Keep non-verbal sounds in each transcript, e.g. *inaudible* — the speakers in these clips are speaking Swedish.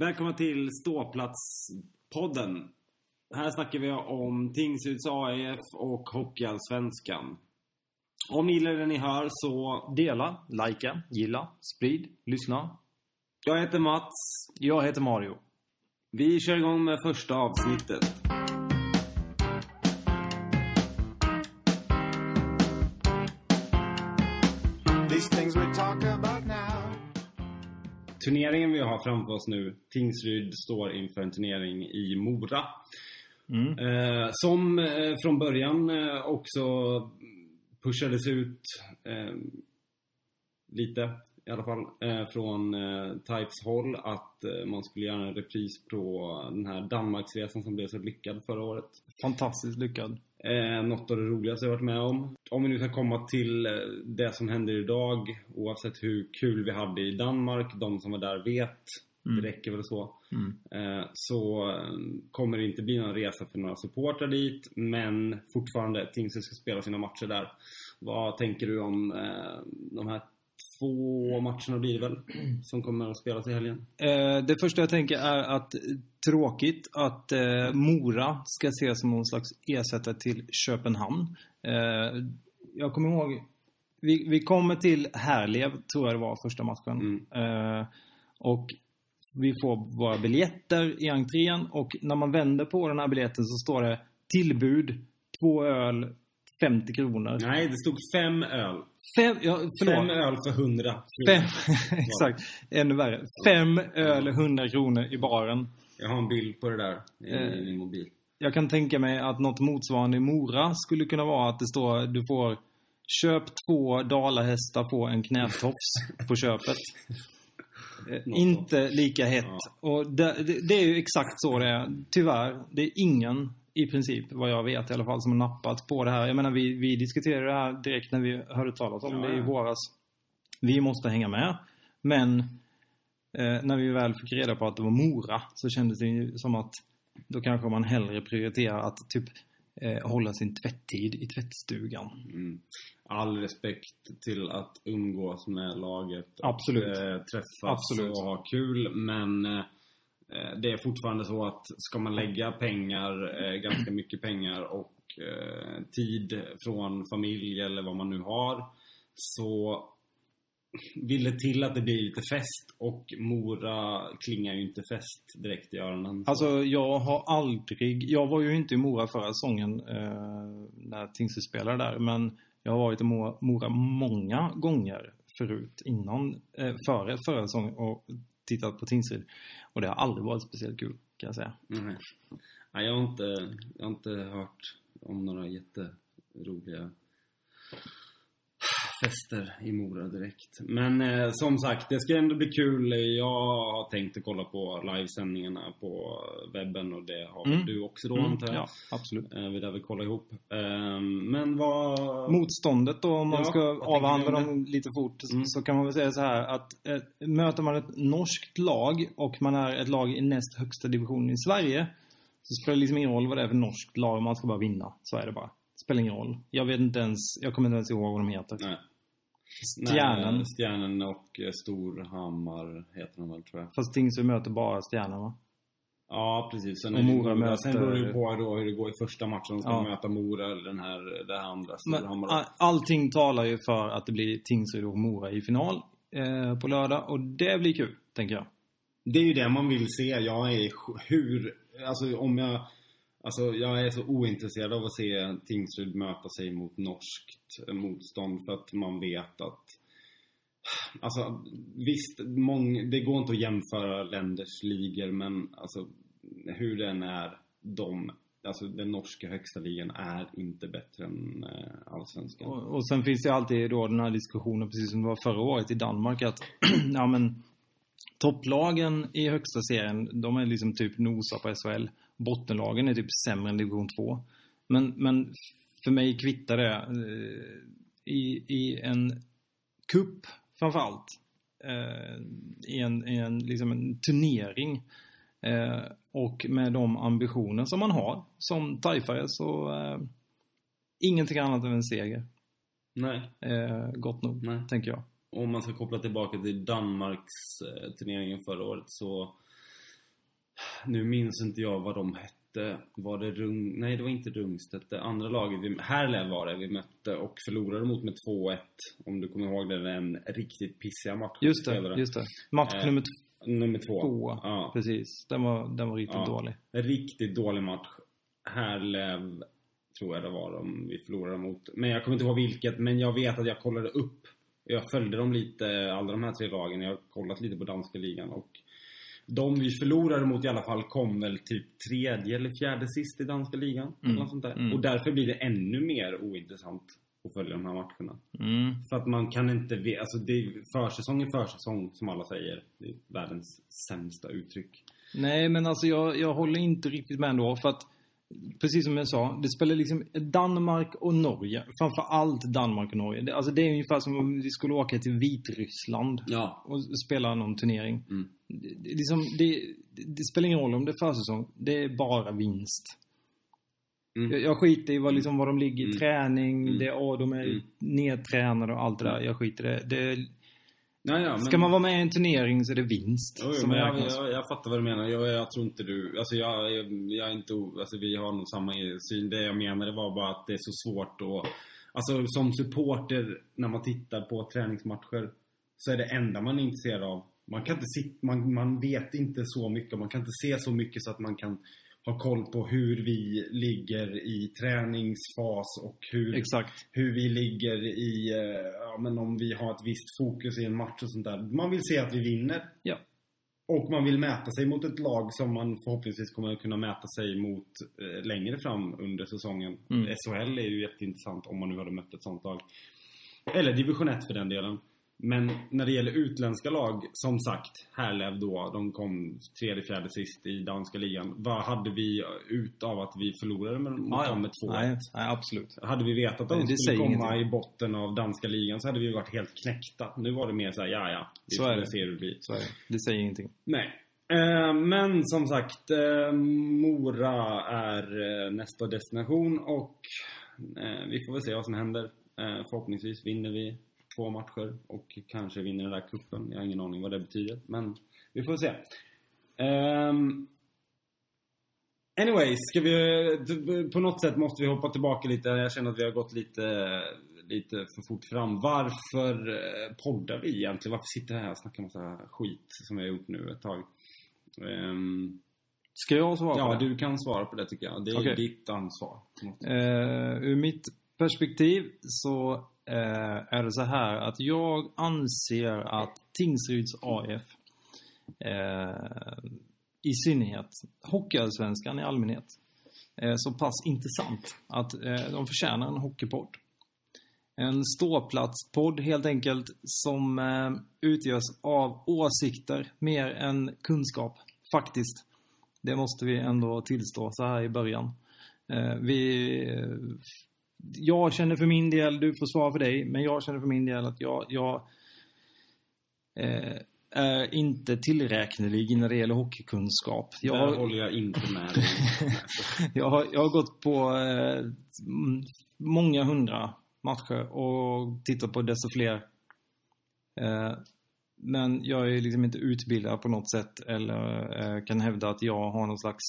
Välkomna till Ståplats-podden. Här snackar vi om Tingsryds AIF och Hockeyallsvenskan. Om ni gillar det ni hör så... Dela, likea, gilla, sprid, lyssna. Jag heter Mats. Jag heter Mario. Vi kör igång med första avsnittet. Turneringen vi har framför oss nu, Tingsryd står inför en turnering i Mora. Mm. Eh, som eh, från början eh, också pushades ut eh, lite i alla fall eh, från eh, Types håll att eh, man skulle göra en repris på den här Danmarksresan som blev så lyckad förra året. Fantastiskt lyckad. Eh, något av det roligaste jag varit med om. Om vi nu ska komma till eh, det som händer idag, oavsett hur kul vi hade i Danmark, de som var där vet, Mm. det räcker väl så. Mm. Eh, så eh, kommer det inte bli någon resa för några supportrar dit, men fortfarande Tingsryd ska spela sina matcher där. Vad tänker du om eh, de här två matcherna blir det väl, som kommer att spelas i helgen? Eh, det första jag tänker är att tråkigt att eh, Mora ska ses som någon slags ersättare till Köpenhamn. Eh, jag kommer ihåg, vi, vi kommer till Härlev, tror jag det var, första matchen. Mm. Eh, och vi får våra biljetter i entrén och när man vänder på den här biljetten så står det tillbud, två öl, 50 kronor. Nej, det stod fem öl. Fem, ja, förlåt. Fem öl för hundra. Fem, *laughs* exakt. Ännu värre. Fem öl, 100 kronor i baren. Jag har en bild på det där i Eh. min mobil. Jag kan tänka mig att något motsvarande i Mora skulle kunna vara att det står du får Köp två dalahästar, få en knätofs på köpet. *laughs* Inte lika hett. Ja. Och det, det, det är ju exakt så det är. Tyvärr, det är ingen i princip, vad jag vet i alla fall, som har nappat på det här. Jag menar, vi, vi diskuterade det här direkt när vi hörde talas om Ja, det i våras. Vi måste hänga med. Men eh, när vi väl fick reda på att det var Mora så kändes det ju som att då kanske man hellre prioriterar att typ eh, hålla sin tvätttid i tvättstugan. Mm. All respekt till att umgås med laget Absolut. och eh, träffas Absolut. och ha kul. Men eh, det är fortfarande så att ska man lägga pengar, eh, ganska mycket pengar och eh, tid från familj eller vad man nu har så vill det till att det blir lite fest och Mora klingar ju inte fest direkt i öronen. Alltså jag har aldrig, jag var ju inte i Mora förra säsongen eh, när Tingsryd spelade där. Men jag har varit i Mora, Mora många gånger förut, innan, eh, före förra säsongen och tittat på Tingsryd. Och det har aldrig varit speciellt kul, kan jag säga. Nej. Nej, jag, har inte, jag har inte hört om några jätteroliga fester i Mora direkt. Men eh, som sagt, det ska ändå bli kul. Jag har tänkt att kolla på livesändningarna på webben och det har Mm. du också då Mm, antar jag. ja, absolut. Eh, vi lär väl kolla ihop. Eh, men vad... Motståndet då, om man Ja, ska avhandla dem lite fort, Mm. så kan man väl säga så här att eh, möter man ett norskt lag och man är ett lag i näst högsta divisionen i Sverige så spelar det liksom ingen roll vad det är för norskt lag, man ska bara vinna. Så är det bara. Spelar ingen roll. Jag vet inte ens, jag kommer inte ens ihåg vad de heter. Nej. Stjärnen. Nej, Stjärnen och eh, Storhammar heter de väl tror jag. Fast Tingsryd möter bara Stjärnan va? Ja, precis. Sen, Och det Mora Mora. Sen möter- beror det ju på då hur det går i första matchen. Ska Ja. de möta Mora eller den här, det här andra Men Storhammar? all, allting talar ju för att det blir Tingsryd och Mora i final eh, på lördag och det blir kul, tänker jag. Det är ju det man vill se. Jag är hur... Alltså om jag... Alltså jag är så ointresserad av att se Tingsryd möta sig mot norskt eh, motstånd för att man vet att... Alltså visst, mång, det går inte att jämföra länders ligor men alltså hur den är, de... Alltså den norska högsta ligan är inte bättre än eh, allsvenskan. Och, och sen finns det alltid då den här diskussionen, precis som det var förra året i Danmark, att *clears throat* ja men topplagen i högsta serien, de är liksom typ nosa på SHL. Bottenlagen är typ sämre än division 2. Men, men för mig kvittar det eh, i, i en kupp framförallt. Eh, I en, i en, liksom en turnering. Eh, och med de ambitioner som man har som Taifare så ingenting annat än en seger. Nej. Eh, gott nog, Nej. tänker jag. Om man ska koppla tillbaka till Danmarks turneringen förra året så Nu minns inte jag vad de hette. Var det Rung... Nej, det var inte Rungstedt. Det andra laget, vi... Härlev var det vi mötte och förlorade mot med 2-1. Om du kommer ihåg det, det är en riktigt pissiga match. Just det, spelade. just det. Match Eh, nummer Nummer två. två. Ja. Precis. Den var, den var riktigt Ja. dålig. En riktigt dålig match. Härlev tror jag det var de vi förlorade mot. Men jag kommer inte ihåg vilket. Men jag vet att jag kollade upp. Jag följde dem lite, alla de här tre lagen. Jag har kollat lite på danska ligan. Och de vi förlorade mot i alla fall kom väl typ tredje eller fjärde sist i danska ligan. Eller något sånt där. mm. Och därför blir det ännu mer ointressant att följa de här matcherna. Mm. För att man kan inte ve- alltså det är försäsong är försäsong som alla säger. Det är världens sämsta uttryck. Nej, men alltså jag, jag håller inte riktigt med ändå. För att, precis som jag sa, det spelar liksom Danmark och Norge. Framför allt Danmark och Norge. Det, alltså det är ungefär som om vi skulle åka till Vitryssland Ja. och spela någon turnering. Mm. Det, liksom, det, det spelar ingen roll om det är försäsong. Det är bara vinst. Mm. Jag, jag skiter i vad, liksom, vad de ligger i Mm. träning, Mm. det, är, de är Mm. nedtränade och allt det där. Jag skiter i det. Ja, ja, men... Ska man vara med i en turnering så är det vinst Jo, jo, som jag, jag, jag fattar vad du menar. Jag, jag tror inte du... Alltså jag, jag, är inte... Alltså vi har nog samma syn. Det jag menade var bara att det är så svårt att... Alltså som supporter, när man tittar på träningsmatcher, så är det enda man är intresserad av... Man kan inte sitta... Man, man vet inte så mycket. Man kan inte se så mycket så att man kan ha koll på hur vi ligger i träningsfas och hur Exakt. hur vi ligger i, eh, ja men om vi har ett visst fokus i en match och sånt där. Man vill se att vi vinner. Ja. Och man vill mäta sig mot ett lag som man förhoppningsvis kommer att kunna mäta sig mot eh, längre fram under säsongen. Mm. SHL är ju jätteintressant om man nu hade mött ett sånt lag. Eller division 1 för den delen. Men när det gäller utländska lag, som sagt, Härlev då, de kom tredje, fjärde sist i danska ligan. Vad hade vi ut av att vi förlorade med, mot dem med 2-1? nej, nej, absolut. Hade vi vetat att de det skulle komma ingenting. i botten av danska ligan så hade vi varit helt knäckta. Nu var det mer så här, ja ja, vi Så är det. se hur det blir. Så är det. Det säger ingenting. Nej. Eh, men som sagt, eh, Mora är eh, nästa destination och vi får väl se vad som händer. Förhoppningsvis vinner vi två matcher och kanske vinner den där kuppen. Jag har ingen aning vad det betyder, men vi får se. Ehm, Anyways, ska vi, på något sätt måste vi hoppa tillbaka lite. Jag känner att vi har gått lite, lite för fort fram. Varför eh, poddar vi egentligen? Varför sitter vi här och snackar massa skit som vi har gjort nu ett tag? Ehm, Ska jag svara ja, på det? du kan svara på det tycker jag. Det är Okej. ditt ansvar. Eh, ur mitt perspektiv så eh, är det så här att jag anser att Tingsryds AF eh, i synnerhet, Hockeyallsvenskan i allmänhet, eh, så pass intressant att eh, de förtjänar en hockeypodd. En ståplatspodd helt enkelt som eh, utgörs av åsikter mer än kunskap, faktiskt. Det måste vi ändå tillstå så här i början. Eh, vi, eh, jag känner för min del, du får svara för dig, men jag känner för min del att jag, jag eh, är inte tillräknelig när det gäller hockeykunskap. Jag Där har, håller jag inte med dig. *laughs* jag har, jag har gått på eh, många hundra matcher och tittat på desto fler. Eh, men jag är liksom inte utbildad på något sätt eller eh, kan hävda att jag har någon slags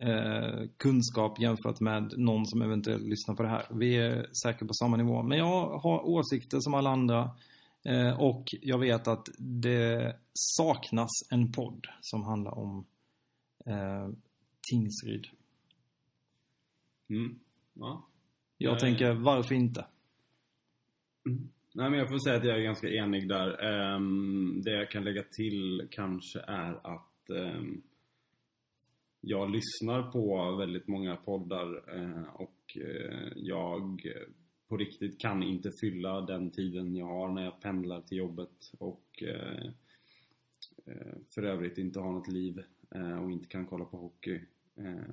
eh, kunskap jämfört med någon som eventuellt lyssnar på det här. Vi är säkert på samma nivå. Men jag har åsikter som alla andra. Eh, och jag vet att det saknas en podd som handlar om eh, Tingsryd. Mm. Ja. Jag Nej. tänker, varför inte? Nej men jag får säga att jag är ganska enig där. Ehm, det jag kan lägga till kanske är att ehm, jag lyssnar på väldigt många poddar eh, och eh, jag på riktigt kan inte fylla den tiden jag har när jag pendlar till jobbet och eh, för övrigt inte har något liv och inte kan kolla på hockey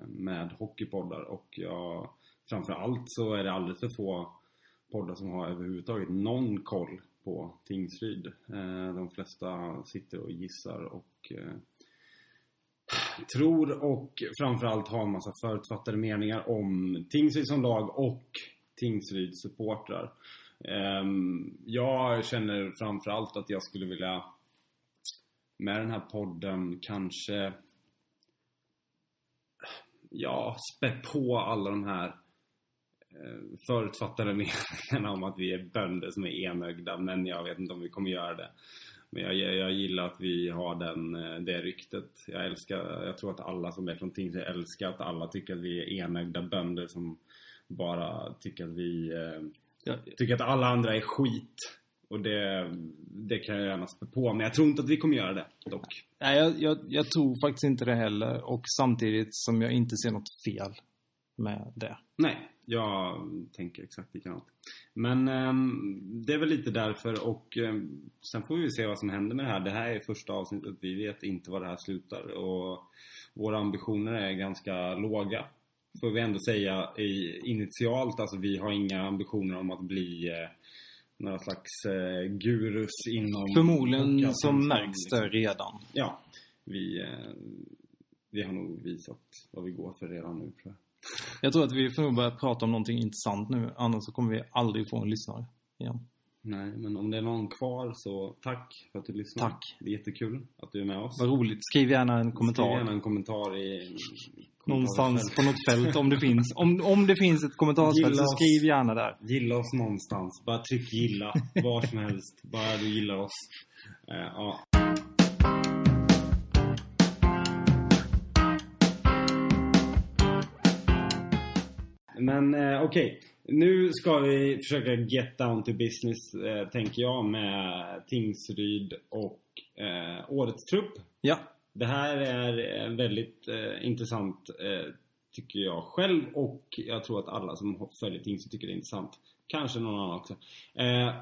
med hockeypoddar och jag framförallt så är det alldeles för få poddar som har överhuvudtaget någon koll på Tingsryd. De flesta sitter och gissar och tror och framförallt har en massa förutfattade meningar om Tingsryd som lag och Tingsryds supportrar. Ehm, jag känner framförallt att jag skulle vilja med den här podden kanske ja, spä på alla de här eh, förutfattade *laughs* meningarna om att vi är bönder som är enögda. Men jag vet inte om vi kommer göra det. Men jag, jag gillar att vi har den, eh, det ryktet. Jag älskar, jag tror att alla som är från Tingsryd älskar att alla tycker att vi är enögda bönder som bara tycker att vi eh, Ja, tycker att alla andra är skit. Och det, det kan jag gärna spä på. Men jag tror inte att vi kommer göra det dock. Nej, jag, jag, jag tror faktiskt inte det heller. Och samtidigt som jag inte ser något fel med det. Nej, jag tänker exakt likadant. Men ehm, det är väl lite därför och ehm, sen får vi se vad som händer med det här. Det här är första avsnittet. Vi vet inte var det här slutar och våra ambitioner är ganska låga. Får vi ändå säga i, initialt. Alltså vi har inga ambitioner om att bli eh, några slags eh, gurus inom Förmodligen så märks liksom. det redan. Ja, vi, eh, vi har nog visat vad vi går för redan nu tror jag. Jag tror att vi får nog börja prata om någonting intressant nu. Annars så kommer vi aldrig få en lyssnare igen. Nej, men om det är någon kvar så tack för att du lyssnar. Tack. Det är jättekul att du är med oss. Vad roligt. Skriv gärna en kommentar. Skriv gärna en kommentar i... Någonstans på något fält om det finns. Om, om det finns ett kommentarsfält så skriv gärna där. Gilla oss någonstans. Bara tryck gilla. Var som helst. Bara du gillar oss. Eh, ja. Men eh, okej. Nu ska vi försöka get down to business, eh, tänker jag, med Tingsryd och eh, årets trupp. Ja. Det här är eh, väldigt eh, intressant eh, tycker jag själv och jag tror att alla som följer Tingsryd tycker det är intressant. Kanske någon annan också. Eh,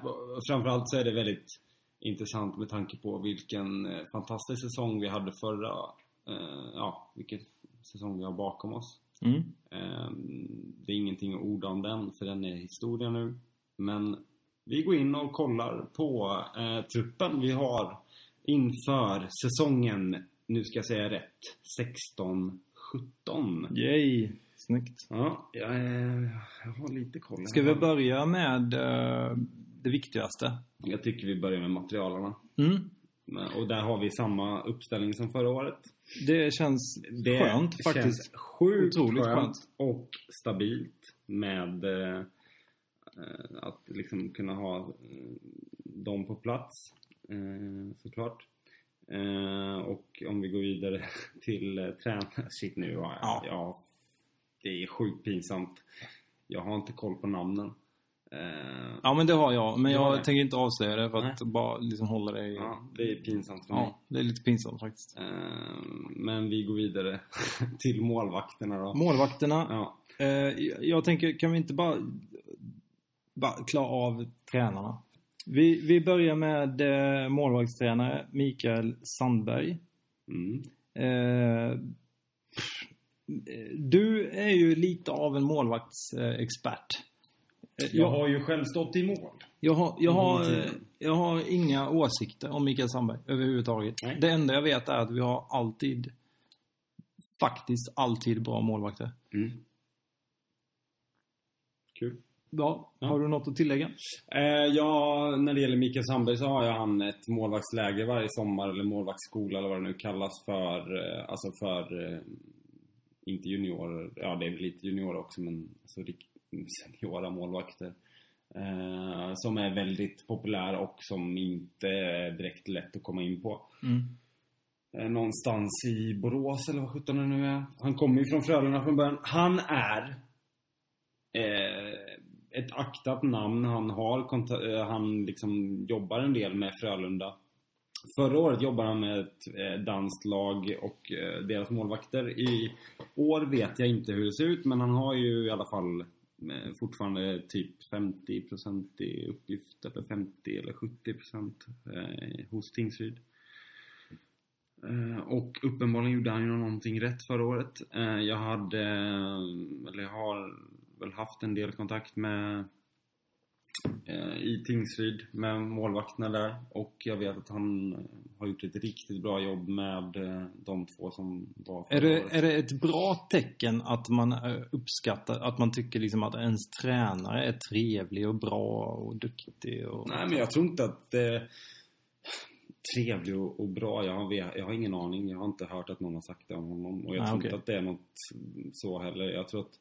framförallt så är det väldigt intressant med tanke på vilken fantastisk säsong vi hade förra, ja, vilken säsong vi har bakom oss. Mm. Eh, det är ingenting att orda om den för den är historia nu. Men vi går in och kollar på eh, truppen vi har inför säsongen, nu ska jag säga rätt, 16-17. Yay. Snyggt. Ja, jag, är, jag har lite koll. Ska vi börja med eh, det viktigaste? Jag tycker vi börjar med materialarna. Mm. Och där har vi samma uppställning som förra året. Det känns Det skönt faktiskt. känns sjukt Otroligt skönt, skönt. och stabilt med eh, att liksom kunna ha eh, dem på plats eh, såklart. Eh, och om vi går vidare *laughs* till eh, tränare. Shit nu har jag, Ja. ja. Det är sjukt pinsamt. Jag har inte koll på namnen. Eh, Ja men det har jag. Men jag tänker inte avslöja det för att bara liksom hålla det i... ja, det är pinsamt för mig. Ja, det är lite pinsamt faktiskt. Eh, men vi går vidare *laughs* till målvakterna då. Målvakterna. Ja, Eh, jag- tänker, kan vi inte bara, bara klara av tränarna? Vi, vi börjar med målvaktstränare Mikael Sandberg. mm. Du är ju lite av en målvaktsexpert. Eh, Jag har ju själv stått i mål. Jag har, jag, har, Mm. eh, jag har inga åsikter om Mikael Sandberg överhuvudtaget. Nej. Det enda jag vet är att vi har alltid, faktiskt alltid bra målvakter. Mm. Kul. Ja, Ja. har du något att tillägga? Eh, ja, när det gäller Mikael Sandberg så har ju han ett målvaktsläger varje sommar, eller målvaktsskola eller vad det nu kallas för. Eh, alltså för, inte juniorer, ja det är väl lite juniorer också men alltså seniora målvakter. Eh, som är väldigt populär och som inte är direkt lätt att komma in på. Mm. eh, någonstans i Borås eller vad sjutton det nu är. Han kommer ju från Frölunda från början. Han är eh, ett aktat namn. Han har eh, han liksom jobbar en del med Frölunda. Förra året jobbade han med ett eh, danskt lag och eh, deras målvakter. I år vet jag inte hur det ser ut men han har ju i alla fall fortfarande typ 50% i uppgift eller 50 eller 70% eh, hos Tingsryd. Eh, Och uppenbarligen gjorde han ju någonting rätt förra året. Eh, Jag hade, eh, eller jag har väl haft en del kontakt med i Tingsryd med målvakterna där och jag vet att han eh, har gjort ett riktigt bra jobb med eh, de två som var Är det, är det ett bra tecken att man eh, uppskattar, att man tycker liksom att ens tränare är trevlig och bra och duktig och... Nej men jag tror inte att eh, trevlig och, och bra. Jag har, jag har ingen aning. Jag har inte hört att någon har sagt det om honom. Och jag Ah, tror okej. inte att det är något så heller. Jag tror att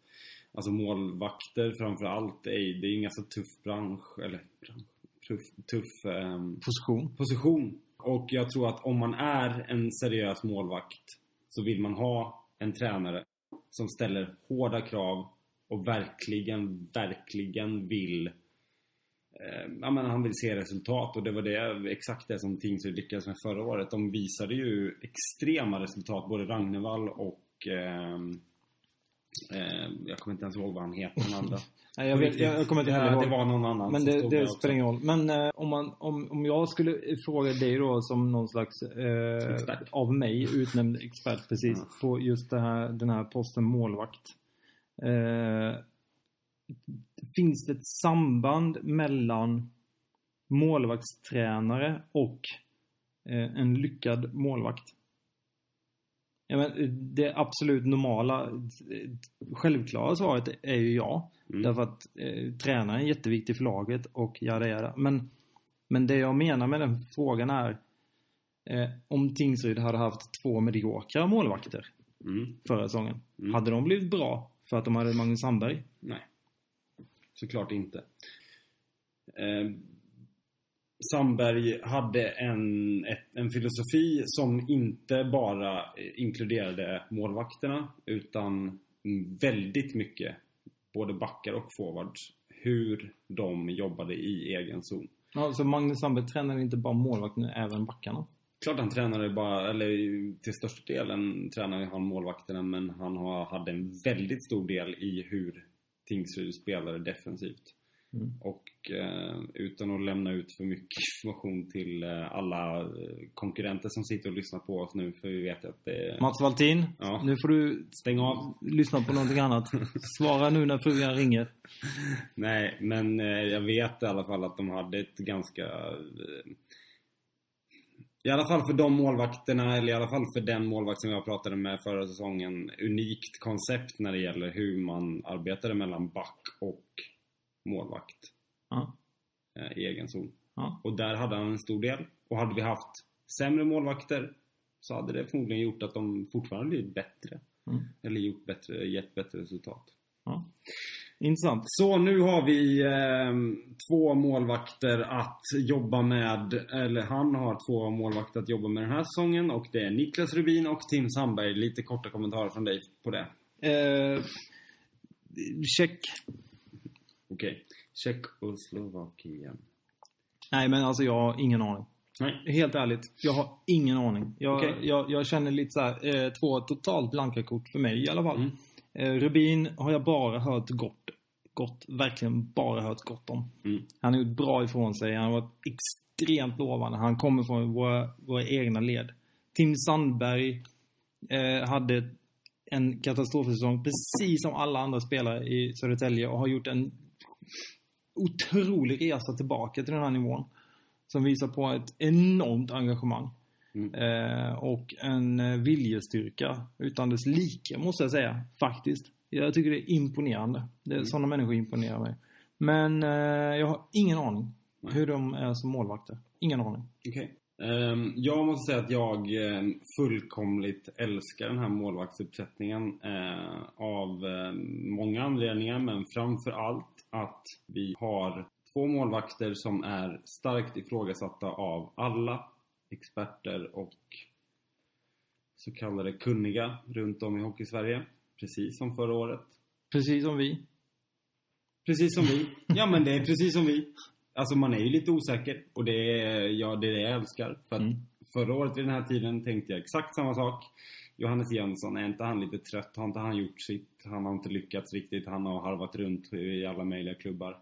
alltså målvakter framför allt, är, det är ingen så tuff bransch. Eller bransch, tuff, tuff ehm, Position. position. Och jag tror att om man är en seriös målvakt så vill man ha en tränare som ställer hårda krav och verkligen, verkligen vill eh, ja, men han vill se resultat och det var det, exakt det som Tingsryd lyckades med förra året. De visade ju extrema resultat, både Ragnevall och ehm, eh, jag kommer inte ens ihåg vad han heter, den andra. *laughs* Nej, jag, vet, jag, jag kommer inte heller ihåg. Det var någon annan Men det, det spelar ingen roll. Men eh, om, man, om, om jag skulle fråga dig då som någon slags eh, av mig utnämnd expert precis Ja. på just här, den här posten målvakt. Eh, finns det ett samband mellan målvaktstränare och eh, en lyckad målvakt? Ja, men det absolut normala, eh, självklara svaret är ju ja. Mm. Därför att eh, tränaren är jätteviktig för laget och jada jada. Men, men det jag menar med den frågan är eh, om Tingsryd hade haft två mediokra målvakter Mm. förra säsongen. Mm. Hade de blivit bra för att de hade Magnus Sandberg? Nej. Såklart inte. Eh, Sandberg hade en, ett, en filosofi som inte bara inkluderade målvakterna utan väldigt mycket, både backar och forwards, hur de jobbade i egen zon. Ja, så Magnus Sandberg tränade inte bara målvakten, utan även backarna. Klart han tränade bara, eller till största delen tränade han målvakterna men han har, hade en väldigt stor del i hur Tingsryd spelade defensivt. Mm. Och eh, utan att lämna ut för mycket *laughs* information till eh, alla eh, konkurrenter som sitter och lyssnar på oss nu för vi vet att det Mats Valtin, Ja. nu får du Stäng av. lyssna på någonting annat. *laughs* Svara nu när frugan ringer. Nej, men jag vet i alla fall att de hade ett ganska i alla fall för de målvakterna, eller i alla fall för den målvakt som jag pratade med förra säsongen, unikt koncept när det gäller hur man arbetade mellan back och målvakt Ja, eh, i egen zon. ja. Och där hade han en stor del. Och hade vi haft sämre målvakter så hade det förmodligen gjort att de fortfarande blivit bättre. Mm. Eller gjort bättre, gett bättre resultat. ja. Intressant. Så nu har vi eh, två målvakter att jobba med, eller han har två målvakter att jobba med den här säsongen och det är Niklas Rubin och Tim Sandberg. Lite korta kommentarer från dig på det. Eh, check. Okej. Tjeckoslovakien. Nej, men alltså jag har ingen aning. Nej. Helt ärligt, jag har ingen aning. Jag, Okej. jag, jag känner lite så här, eh, två totalt blanka kort för mig i alla fall. Mm. Eh, Rubin har jag bara hört gott, gott, verkligen bara hört gott om. Mm. Han har gjort bra ifrån sig, han har varit extremt lovande. Han kommer från våra, våra egna led. Tim Sandberg eh, hade en katastrofsäsong precis som alla andra spelare i Södertälje och har gjort en otrolig resa tillbaka till den här nivån. Som visar på ett enormt engagemang. Mm. Eh, och en eh, viljestyrka utan dess like måste jag säga. Faktiskt. Jag tycker det är imponerande. Det är, Mm. Sådana människor imponerar mig. Men eh, jag har ingen aning Nej. hur de är som målvakter. Ingen aning. Okej. Ehm, jag måste säga att jag ehm, fullkomligt älskar den här målvaktsuppsättningen eh, av ehm, många anledningar men framför allt att vi har två målvakter som är starkt ifrågasatta av alla experter och så kallade kunniga runt om i Hockeysverige. Precis som förra året. Precis som vi. Precis som vi. Ja men det är precis som vi. Alltså man är ju lite osäker och det är, ja, det är det jag älskar. För att Mm. förra året vid den här tiden tänkte jag exakt samma sak. Johannes Jönsson, är inte han lite trött? Har inte han gjort sitt? Han har inte lyckats riktigt. Han har harvat runt i alla möjliga klubbar.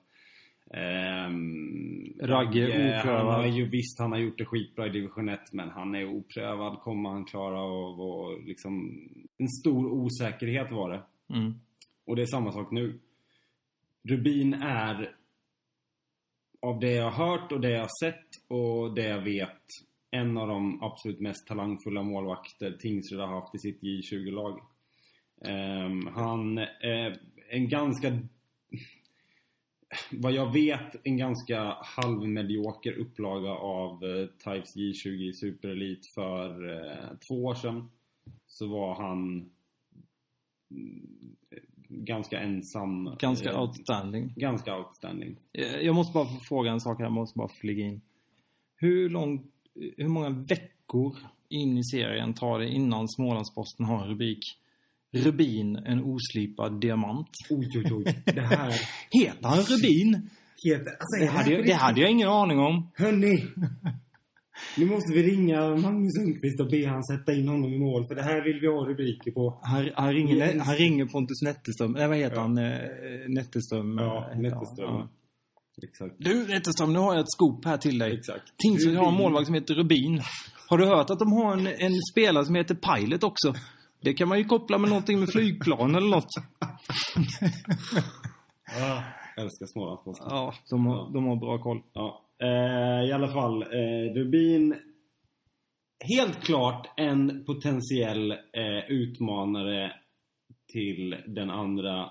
Ehm, Ragge, oprövad. Han har ju visst, han har gjort det skitbra i division 1 men han är oprövad. Kommer han klara av och liksom... En stor osäkerhet var det. Mm. Och det är samma sak nu. Rubin är av det jag har hört och det jag har sett och det jag vet en av de absolut mest talangfulla målvakter Tingsryd har haft i sitt J20-lag. Um, ehm, han är en ganska... vad jag vet, en ganska halvmedioker upplaga av eh, Types J20 Superelit för eh, två år sedan. Så var han mm, ganska ensam. Ganska eh, outstanding. Ganska outstanding. Eh, Jag måste bara få fråga en sak här, jag måste bara flyga in. Hur lång, hur många veckor in i serien tar det innan Smålandsposten har en rubrik Rubin, en oslipad diamant? Oj, oj, oj. Det här *laughs* Heter han Rubin? heter... Alltså, Det hade, jag, det hade jag ingen aning om. Hörni! Nu måste vi ringa Magnus Sundqvist och be han sätta in honom i mål, för det här vill vi ha rubriker på. Han, han, ringer, han ringer Pontus Netterström, nej vad heter Ja. han? Eh, Netterström? Ja, han. Ja. Exakt. Du Netterström, nu har jag ett scoop här till dig. Tingsryd har en målvakt som heter Rubin. Har du hört att de har en, en spelare som heter Pilot också? Det kan man ju koppla med någonting med flygplan eller något. *laughs* Ah, älskar Smålandsposten. Ja, de har, de har bra koll. Ja, eh, i alla fall. Eh, Rubin, helt klart en potentiell eh, utmanare till den andra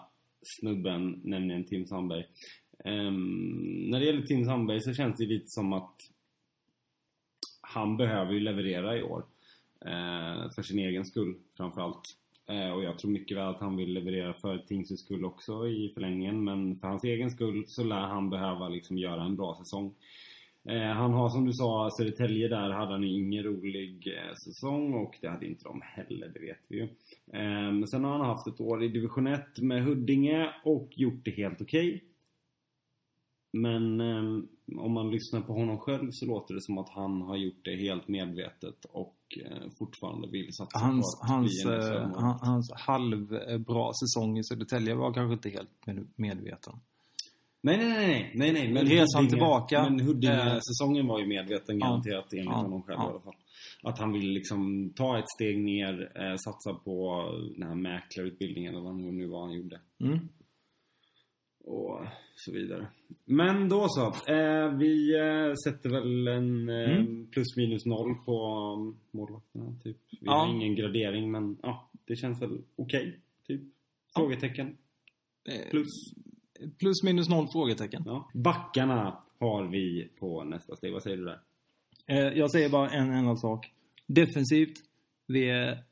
snubben, nämligen Tim Sandberg. Eh, när det gäller Tim Sandberg så känns det lite som att han behöver ju leverera i år. Eh, för sin egen skull framförallt. Eh, och jag tror mycket väl att han vill leverera för Tingsryds skull också i förlängningen. Men för hans egen skull så lär han behöva liksom göra en bra säsong. Eh, han har som du sa, Södertälje där hade han ju ingen rolig eh, säsong och det hade inte de heller, det vet vi ju. Eh, men sen har han haft ett år i division 1 med Huddinge och gjort det helt okej. Men eh, om man lyssnar på honom själv så låter det som att han har gjort det helt medvetet och eh, fortfarande vill satsa Hans, på att hans, bli en eh, hans halvbra säsong i Södertälje var kanske inte helt med- medveten. Nej, nej, nej, nej, nej. Men Resan tillbaka, Men eh, Huddinge-säsongen var ju medveten ja, garanterat enligt ja, honom själv ja. i alla fall. Att han vill liksom ta ett steg ner, eh, satsa på den här mäklarutbildningen eller vad nu var han gjorde. Mm. Och så vidare. Men då så. Eh, vi eh, sätter väl en eh, Mm. plus minus noll på um, målvakterna, typ. Vi Ja. har ingen gradering, men ja, det känns väl okej, typ. Frågetecken. Eh, Plus. Plus minus noll frågetecken. Ja. Backarna har vi på nästa steg. Vad säger du där? Eh, jag säger bara en enda sak. Defensivt, vi är,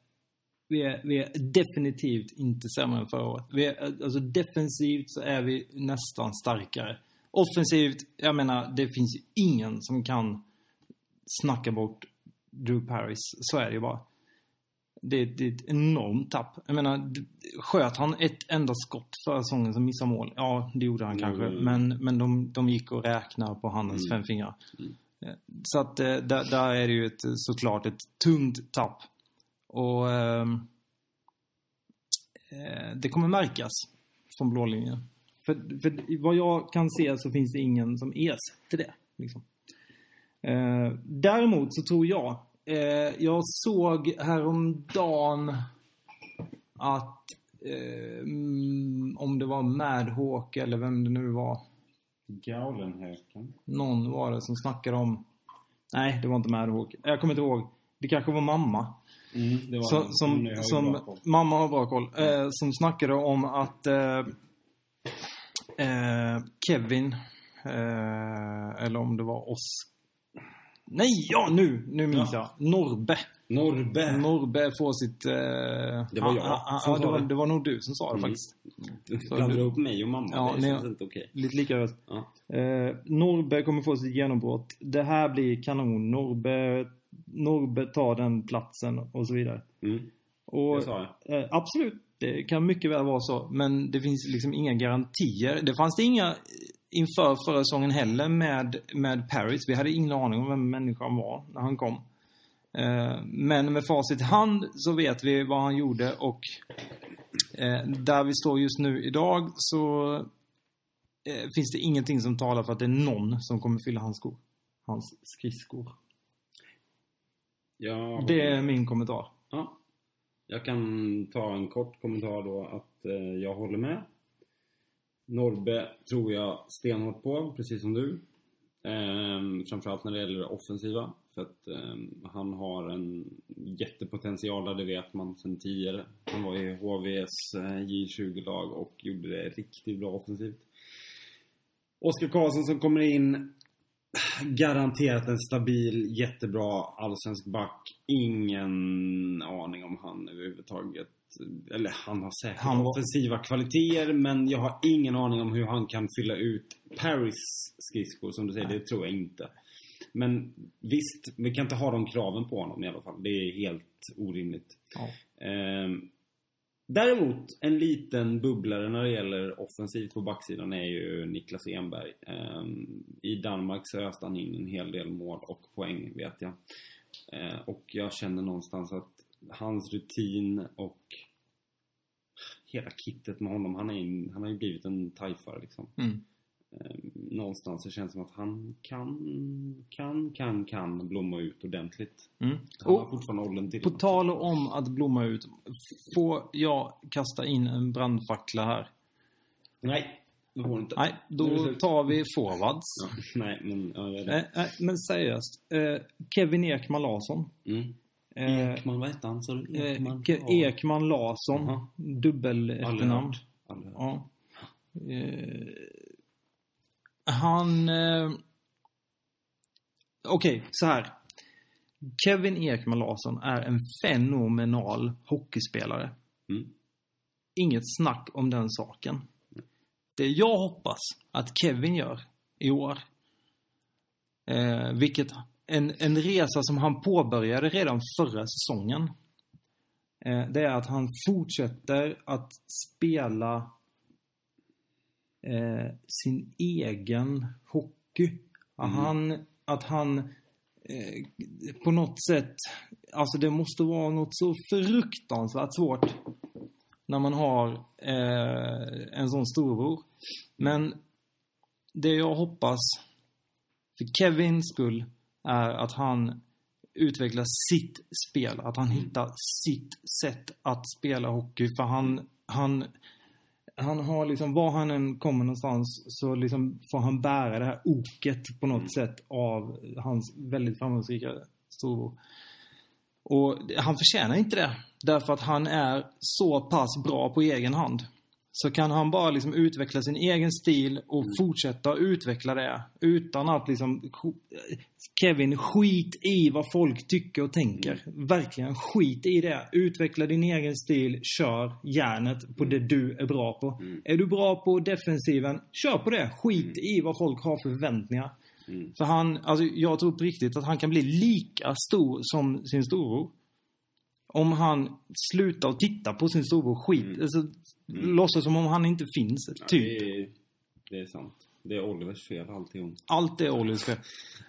vi är, vi är definitivt inte sämre än förra året. Vi är, alltså defensivt så är vi nästan starkare. Offensivt, jag menar, det finns ju ingen som kan snacka bort Drew Paris. Så är det ju bara. Det, det är ett enormt tapp. Jag menar, sköt han ett enda skott förra säsongen som missade mål? Ja, det gjorde han Mm. kanske. Men, men de, de gick och räknade på handens Mm. fem fingrar. Eh, Så att eh, där, där är det ju ett, såklart ett tungt tapp. Och ehm, eh, det kommer märkas från blå linjen. För, för vad jag kan se så finns det ingen som ersätter det. Liksom. Eh, däremot så tror jag, eh, jag såg häromdagen att eh, mm, om det var Madhawk eller vem det nu var, Gaulenhöken. någon var det som snackade om... Nej, det var inte Madhawk. Jag kommer inte ihåg. Det kanske var mamma. Mm, Som, som, mamma har bra koll. Eh, som snackade om att eh, eh, Kevin, eh, eller om det var oss. Nej, ja nu! Nu minns Ja. jag. Norbe. Norbe. Norbe får sitt... Eh, Det var jag ah, ah, som ah, det, var, det. var nog du som sa det Mm. faktiskt. Du- ihop mig och mamma. Ja, det känns inte okej. Lite lika röst. Ja. Eh, Norbe kommer få sitt genombrott. Det här blir kanon. Norbe, Norbe tar den platsen och så vidare. Mm, Och, eh, absolut, det kan mycket väl vara så. Men det finns liksom inga garantier. Det fanns det inga inför förra säsongen heller med, med Paris. Vi hade ingen aning om vem människan var när han kom. Eh, men med facit i hand så vet vi vad han gjorde och eh, där vi står just nu idag så eh, finns det ingenting som talar för att det är någon som kommer fylla hans skor. Hans skridskor. Ja, Det är min kommentar. Ja. Jag kan ta en kort kommentar då att eh, jag håller med. Norbe tror jag stenhårt på, precis som du. Ehm, framförallt när det gäller det offensiva. För att ehm, han har en jättepotential där, det vet man sedan tidigare. Han var i HVs eh, J20-lag och gjorde det riktigt bra offensivt. Oskar Karlsson som kommer in. Garanterat en stabil, jättebra allsvensk back. Ingen aning om han överhuvudtaget eller han har säkert Han var- offensiva kvaliteter men jag har ingen aning om hur han kan fylla ut Paris skridskor som du säger. Det tror jag inte. Men visst, vi kan inte ha de kraven på honom i alla fall. Det är helt orimligt. Ja. Ehm, däremot, en liten bubblare när det gäller offensivt på backsidan är ju Niklas Enberg. Ehm, I Danmark så öste han in en hel del mål och poäng vet jag. Ehm, och jag känner någonstans att hans rutin och hela kittet med honom, han, är in, han har ju blivit en tajfare liksom. Mm. Ehm, någonstans så känns det som att han kan, kan, kan, kan blomma ut ordentligt. Mm. Han har Och fortfarande åldern till på det. tal om att blomma ut. Får jag kasta in en brandfackla här? Nej, det går inte. Nej, det då tar vi forwards. Ja, *laughs* nej, men ja, är det. Nej, nej, men seriöst. Eh, Kevin Ekman Larsson. Mm. Eh, Ekman, vad hette han? Så eh, Ekman? Ke- Ekman Larsson. Dubbel efternamn. Ja. Han... Eh, Okej, så här. Kevin Ekman Larsson är en fenomenal hockeyspelare. Mm. Inget snack om den saken. Det jag hoppas att Kevin gör i år, eh, vilket en, en resa som han påbörjade redan förra säsongen, eh, det är att han fortsätter att spela eh, sin egen hockey. Att Mm. han, att han eh, på något sätt, alltså det måste vara något så fruktansvärt svårt när man har eh, en sån storbror. Men det jag hoppas för Kevins skull är att han utvecklar sitt spel. Att han hittar sitt sätt att spela hockey. För han, han, han har liksom, var han än kommer någonstans så liksom får han bära det här oket på något sätt av hans väldigt framgångsrika storbror. Och han förtjänar inte det. Därför att han är så pass bra på egen hand. Så kan han bara liksom utveckla sin egen stil och fortsätta utveckla det utan att liksom Kevin, skit i vad folk tycker och tänker. Verkligen, skit i det. Utveckla din egen stil, kör järnet på det du är bra på. Är du bra på defensiven, kör på det. Skit i vad folk har för förväntningar. Mm. För han, alltså jag tror på riktigt att han kan bli lika stor som sin storbror. Om han slutar att titta på sin storbror skit, Mm. alltså, låtsas som om han inte finns, Ja, typ. Det är, det är sant. Det är Olivers fel alltihop. Allt är Ollis fel.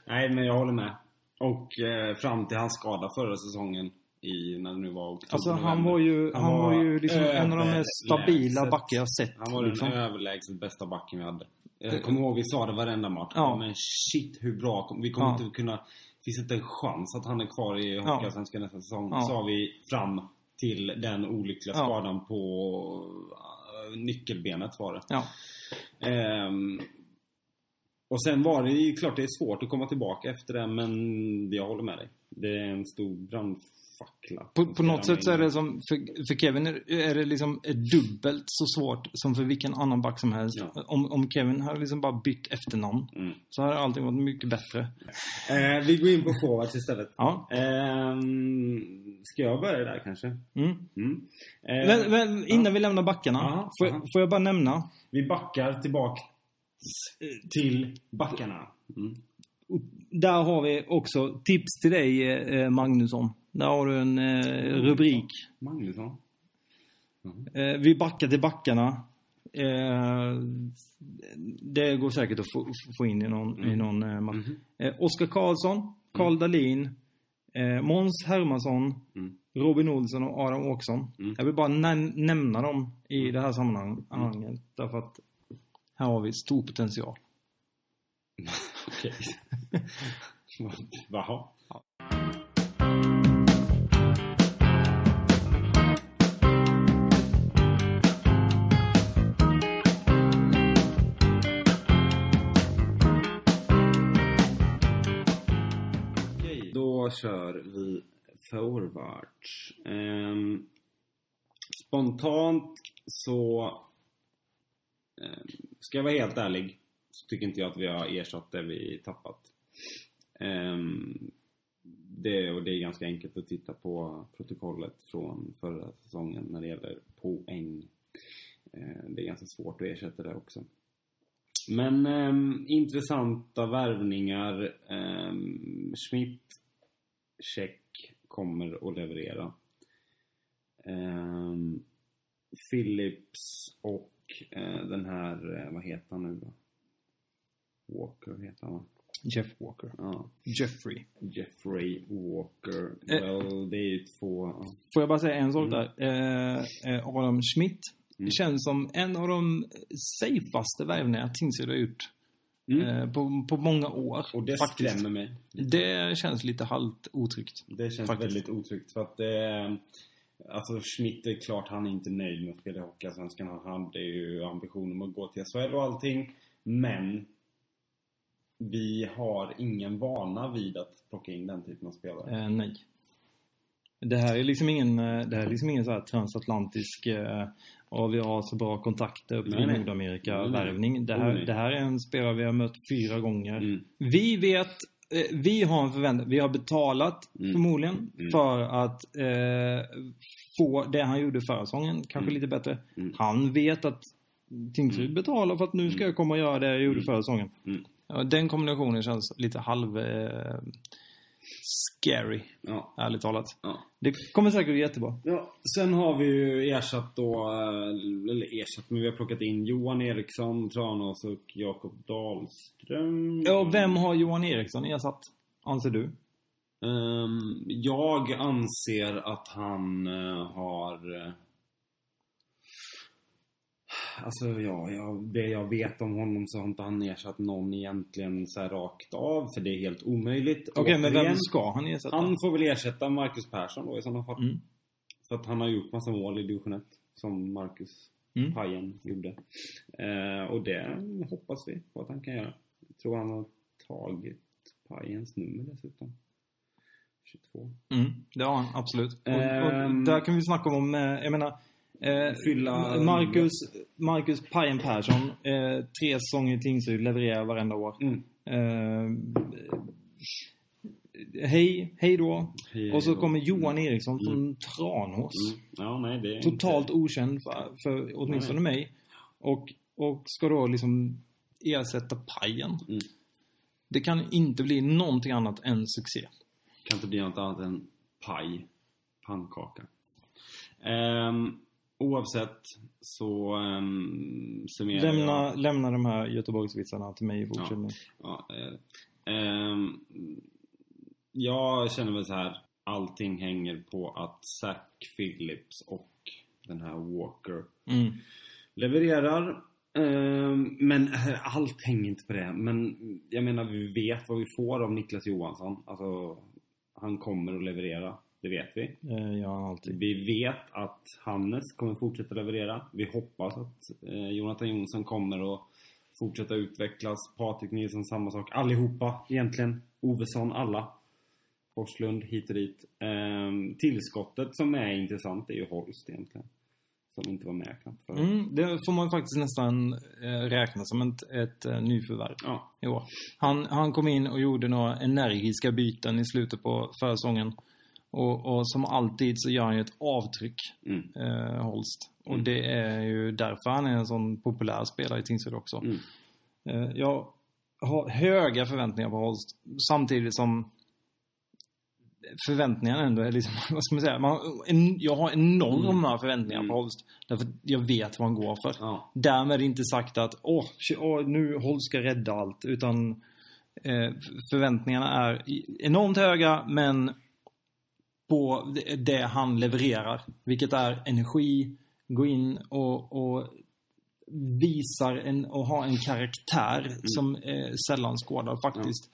Nej, men jag håller med. Och eh, fram till hans skada förra säsongen i, när det nu var oktober, Alltså han var ju, han, var ju liksom en av de mest stabila backar jag sett. Han var den liksom. överlägset bästa backen vi hade. Jag kommer ihåg vi sa det varenda match. Ja. Men shit hur bra. Vi kommer Ja. inte kunna... Det finns inte en chans att han är kvar i Ja. Hockeyallsvenskan nästa säsong. Ja. Sa vi fram till den olyckliga Ja. skadan på äh, nyckelbenet var det. Ja. Ehm, och sen var det ju klart det är svårt att komma tillbaka efter det men jag håller med dig. Det är en stor brandfackla. På, på något sätt så är det som, för, för Kevin är, det liksom dubbelt så svårt som för vilken annan back som helst. Ja. Om, om Kevin hade liksom bara bytt efternamn Mm. så hade allting varit mycket bättre. Eh, vi går in på forwards istället. Ja. Ehm, ska jag börja där kanske? Mm. Mm. Eh, Men, men innan vi lämnar backarna, Aha, får, aha. jag- får jag bara nämna Vi backar tillbaka till backarna. Mm. Där har vi också tips till dig eh, Magnusson. Där har du en eh, rubrik. Magnusson. Eh, vi backar till backarna. Eh, det går säkert att få, få in i någon, i någon eh, match. Mhm. Eh, Oskar Karlsson, Karl Dahlin, eh, Måns Hermansson, Mm. Robin Olsson och Adam Åkesson. Mm. Jag vill bara nä- nämna dem i det här sammanhanget. Därför att här har vi stor potential. *laughs* Okej. *laughs* Jaha. Kör vi forward. Um, ehm, spontant så... Um, ska jag vara helt ärlig så tycker inte jag att vi har ersatt det vi tappat. Um, det, och det är ganska enkelt att titta på protokollet från förra säsongen när det gäller poäng. Det är ganska svårt att ersätta det också. Men eh, intressanta värvningar. Eh, Schmidt, check, kommer att leverera. Ehm, Phillips och eh, den här, eh, vad heter han nu då? Walker heter han va? Jeff Walker. Ja. Jeffrey. Jeffrey Walker. Eh. Well, det är ju två... Får jag bara säga en sak Mm. där? Eh, eh, Adam Schmidt Mm. känns som en av de safeaste värvningar Tingsryd har gjort Mm. eh, på, på många år. Och det faktiskt. skrämmer mig. Det känns lite halvt otryggt. Det känns Faktiskt. väldigt otryggt för att det... Alltså Schmidt är klart han är inte nöjd med att spela i Hockeyallsvenskan. Han hade ju ambition om att gå till SHL och allting. Men vi har ingen vana vid att plocka in den typen av spelare. Eh, nej. Det här är liksom ingen, eh, det här är liksom ingen så här transatlantisk eh, och vi har så bra kontakter upp Nej, i nej. Nordamerika-värvning. Det, Oh, här, nej. det här är en spelare vi har mött fyra gånger. Mm. Vi vet, eh, vi har en förväntan, vi har betalat Mm. förmodligen Mm. för att eh, få det han gjorde förra säsongen, kanske Mm. lite bättre. Mm. Han vet att Tingsryd betalar för att nu ska jag komma och göra det jag gjorde Mm. förra säsongen. Mm. Den kombinationen känns lite halv eh, scary, Ja. ärligt talat. ja. Det kommer säkert bli jättebra. Ja, sen har vi ju ersatt då, eh, eller ersatt, men vi har plockat in Johan Eriksson, Tranås och Jakob Dahlström. Ja, vem har Johan Eriksson ersatt, anser du? Ehm, jag anser att han eh, har... Alltså ja, jag, det jag vet om honom så har inte han ersatt någon egentligen så rakt av, för det är helt omöjligt. Okej, men vem ska han ersätta? Han får väl ersätta Marcus Persson då i sådana fall. Mm. För att han har gjort massa mål i division 1, som Marcus Mm. Pajen gjorde. Eh, och det hoppas vi på att han kan göra. Jag tror han har tagit Pajens nummer dessutom. 22. Mm, det har han, absolut. Och, och där kan vi snacka om, eh, jag menar, eh, Fylla- Marcus, Marcus Pajen Persson, eh, tre säsonger i Tingsryd, levererar varenda år. Mm. Eh, hej, hej då. Hej Och så då. kommer Johan Eriksson från Tranås. Mm. Ja, nej Totalt inte... okänd för, för åtminstone mig. Och, och ska då liksom ersätta Pajen. Mm. Det kan inte bli någonting annat än succé. Kan inte bli något annat än paj. Pannkaka. Ehm, oavsett så um, summerar jag... Lämna, lämna de här Göteborgsvitsarna till mig i fortsättningen. Ja, eh, ehm, jag känner väl så här. Allting hänger på att Zack Phillips och den här Walker Mm. levererar. Ehm, men eh, allt hänger inte på det. Men jag menar, vi vet vad vi får av Niklas Johansson. Alltså, han kommer att leverera. Det vet vi. Eh, ja. Vi vet att Hannes kommer fortsätta leverera. Vi hoppas att eh, Jonathan Jonsson kommer att fortsätta utvecklas. Patrik Nilsson samma sak. Allihopa egentligen. Ovesson, alla. Forslund hit och dit. Ehm, tillskottet som är intressant är ju Holst egentligen. Som inte var med knappt förut. Mm, det får man faktiskt nästan eh, räkna som ett, ett eh, nyförvärv Ja. Han, han kom in och gjorde några energiska byten i slutet på försäsongen. Och, och som alltid så gör han ju ett avtryck, Mm. eh, Holst. Och Mm. det är ju därför han är en sån populär spelare i Tingsryd också. Mm. Eh, jag har höga förväntningar på Holst. Samtidigt som förväntningarna ändå är liksom, *laughs* vad ska man säga? Man, en, jag har enorma förväntningar på Mm. Holst. Därför att jag vet vad han går för. Ja. Därmed inte sagt att åh, åh nu Holst ska rädda allt. Utan eh, förväntningarna är enormt höga men på det, han levererar. Vilket är energi, gå in och, och visar en, och har en karaktär som är sällan skådad faktiskt.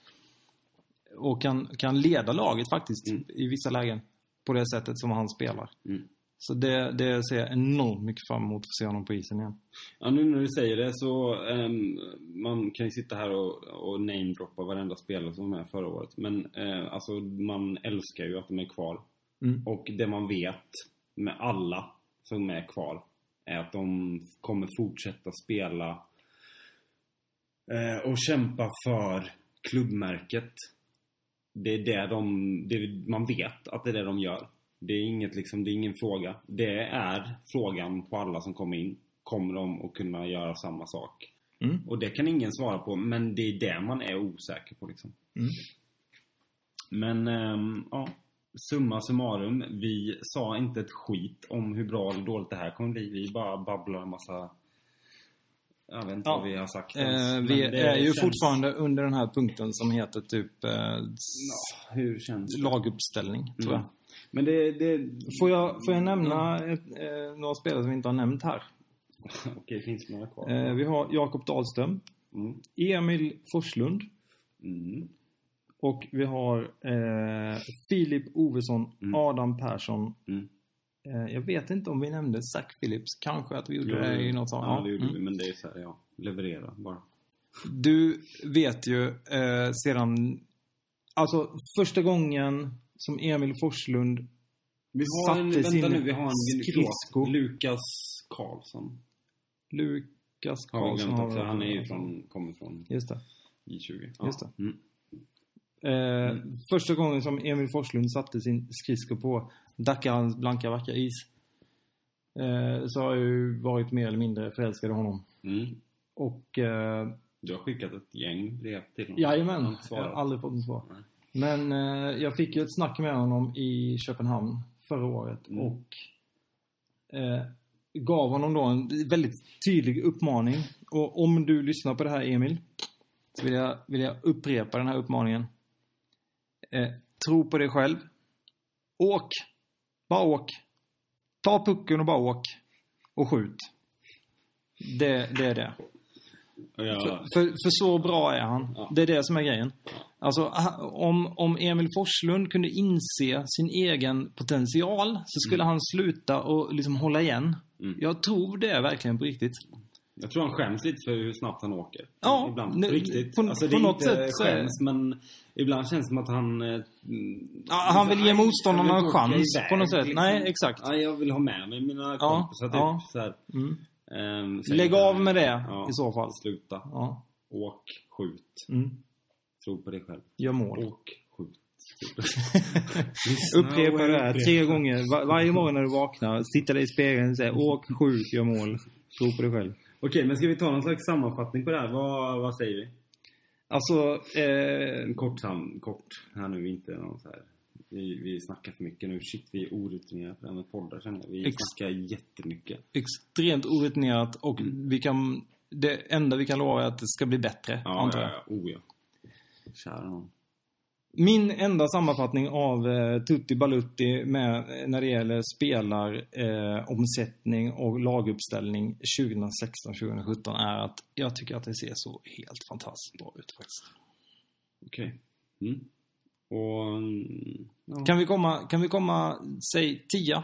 Och kan, kan leda laget faktiskt Mm. i vissa lägen. På det sättet som han spelar. Mm. Så det, det ser jag enormt mycket fram emot att se honom på isen igen. Ja, nu när du säger det så ehm, man kan ju sitta här och, och namedroppa varenda spelare som var med förra året. Men eh, alltså man älskar ju att de är kvar. Mm. Och det man vet med alla som är kvar är att de kommer fortsätta spela Eh, och kämpa för klubbmärket. Det är det de, det, man vet att det är det de gör. Det är inget liksom, det är ingen fråga. Det är frågan på alla som kommer in. Kommer de att kunna göra samma sak? Mm. Och det kan ingen svara på, men det är det man är osäker på liksom. Mm. Men, ehm, ja. Summa summarum, vi sa inte ett skit om hur bra eller dåligt det här kommer bli. Vi bara babblar en massa... Jag vet inte Ja. vad vi har sagt Eh, vi är ju känns- fortfarande under den här punkten som heter typ eh, Ja, hur känns det? laguppställning, tror jag. Mm. Men det... det... Får jag, får jag nämna ett, eh, några spelare som vi inte har nämnt här? *laughs* Okej, finns några kvar? Eh, vi har Jakob Dahlström, Mm. Emil Forslund Mm. och vi har eh, Filip Ovesson, Mm. Adam Persson. Mm. Eh, jag vet inte om vi nämnde Zach Phillips. Kanske att vi gjorde Jo, det i något Ja, det gjorde Mm. vi. Men det är så här, ja. Leverera bara. Du vet ju eh, sedan... Alltså första gången som Emil Forslund Vi har en, Satte vänta sin nu, vi har en skridsko. Lukas Karlsson. Lukas Karlsson har vi- Han är ju från, kommer från Just det. J20. Just det. Mm. Eh, Första gången som Emil Forslund satte sin skridsko på Dakarans blanka vackra is. Eh, så har jag ju varit mer eller mindre förälskad i honom. Mm. Och eh, Du har skickat ett gäng brev till honom. jajamän, jag har aldrig fått något svar. Nej. Men eh, jag fick ju ett snack med honom i Köpenhamn förra året Mm. och eh, gav honom då en väldigt tydlig uppmaning. Och om du lyssnar på det här Emil, så vill jag, vill jag upprepa den här uppmaningen. Eh, tro på dig själv. Åk! Bara åk. Ta pucken och bara åk. Och skjut. Det, det är det. Jag, För, för, för så bra är han. Ja. Det är det som är grejen. Alltså, om, om Emil Forslund kunde inse sin egen potential så skulle han sluta och liksom hålla igen. Mm. Jag tror det är verkligen på riktigt. jag tror han skäms lite för hur snabbt han åker. Ja, ibland. på riktigt. på- alltså, det på är något inte sätt så är- skäms, men ibland känns det som att han... eh, mm, Ja, han vill ge motståndarna en chans iväg, på något sätt. liksom. Nej, exakt. Ja, jag vill ha med mig mina Ja, kompisar typ. ja. Så här. Mm. Ehm, Lägg av med det i så fall. Sluta. Åk, skjut. Mm. Tro på dig själv. Gör mål. Åk, skjut. Upprepa och *laughs* det här tre gånger. Var, varje morgon när du vaknar, titta dig i spegeln och säga åk, skjut, gör mål. Tro på dig själv. Okej, men ska vi ta någon slags sammanfattning på det här? Vad, vad säger vi? Alltså, eh, kort, sam, kort här nu, inte någon så här. Vi, vi snackar för mycket nu. Shit, vi är orutinerade på det här med poddar känner jag. Vi Ex- snackar jättemycket. extremt orutinerat och vi kan... Det enda vi kan lova är att det ska bli bättre, Ja, antar ja, jag. ja. Oh ja. Kära någon. Min enda sammanfattning av eh, Tutti Balutti med, eh, när det gäller spelaromsättning eh, och laguppställning 2016-2017 är att jag tycker att det ser så helt fantastiskt bra ut faktiskt. Okej. Mm. Och... mm, Ja. Kan vi komma, kan vi komma, säg 10?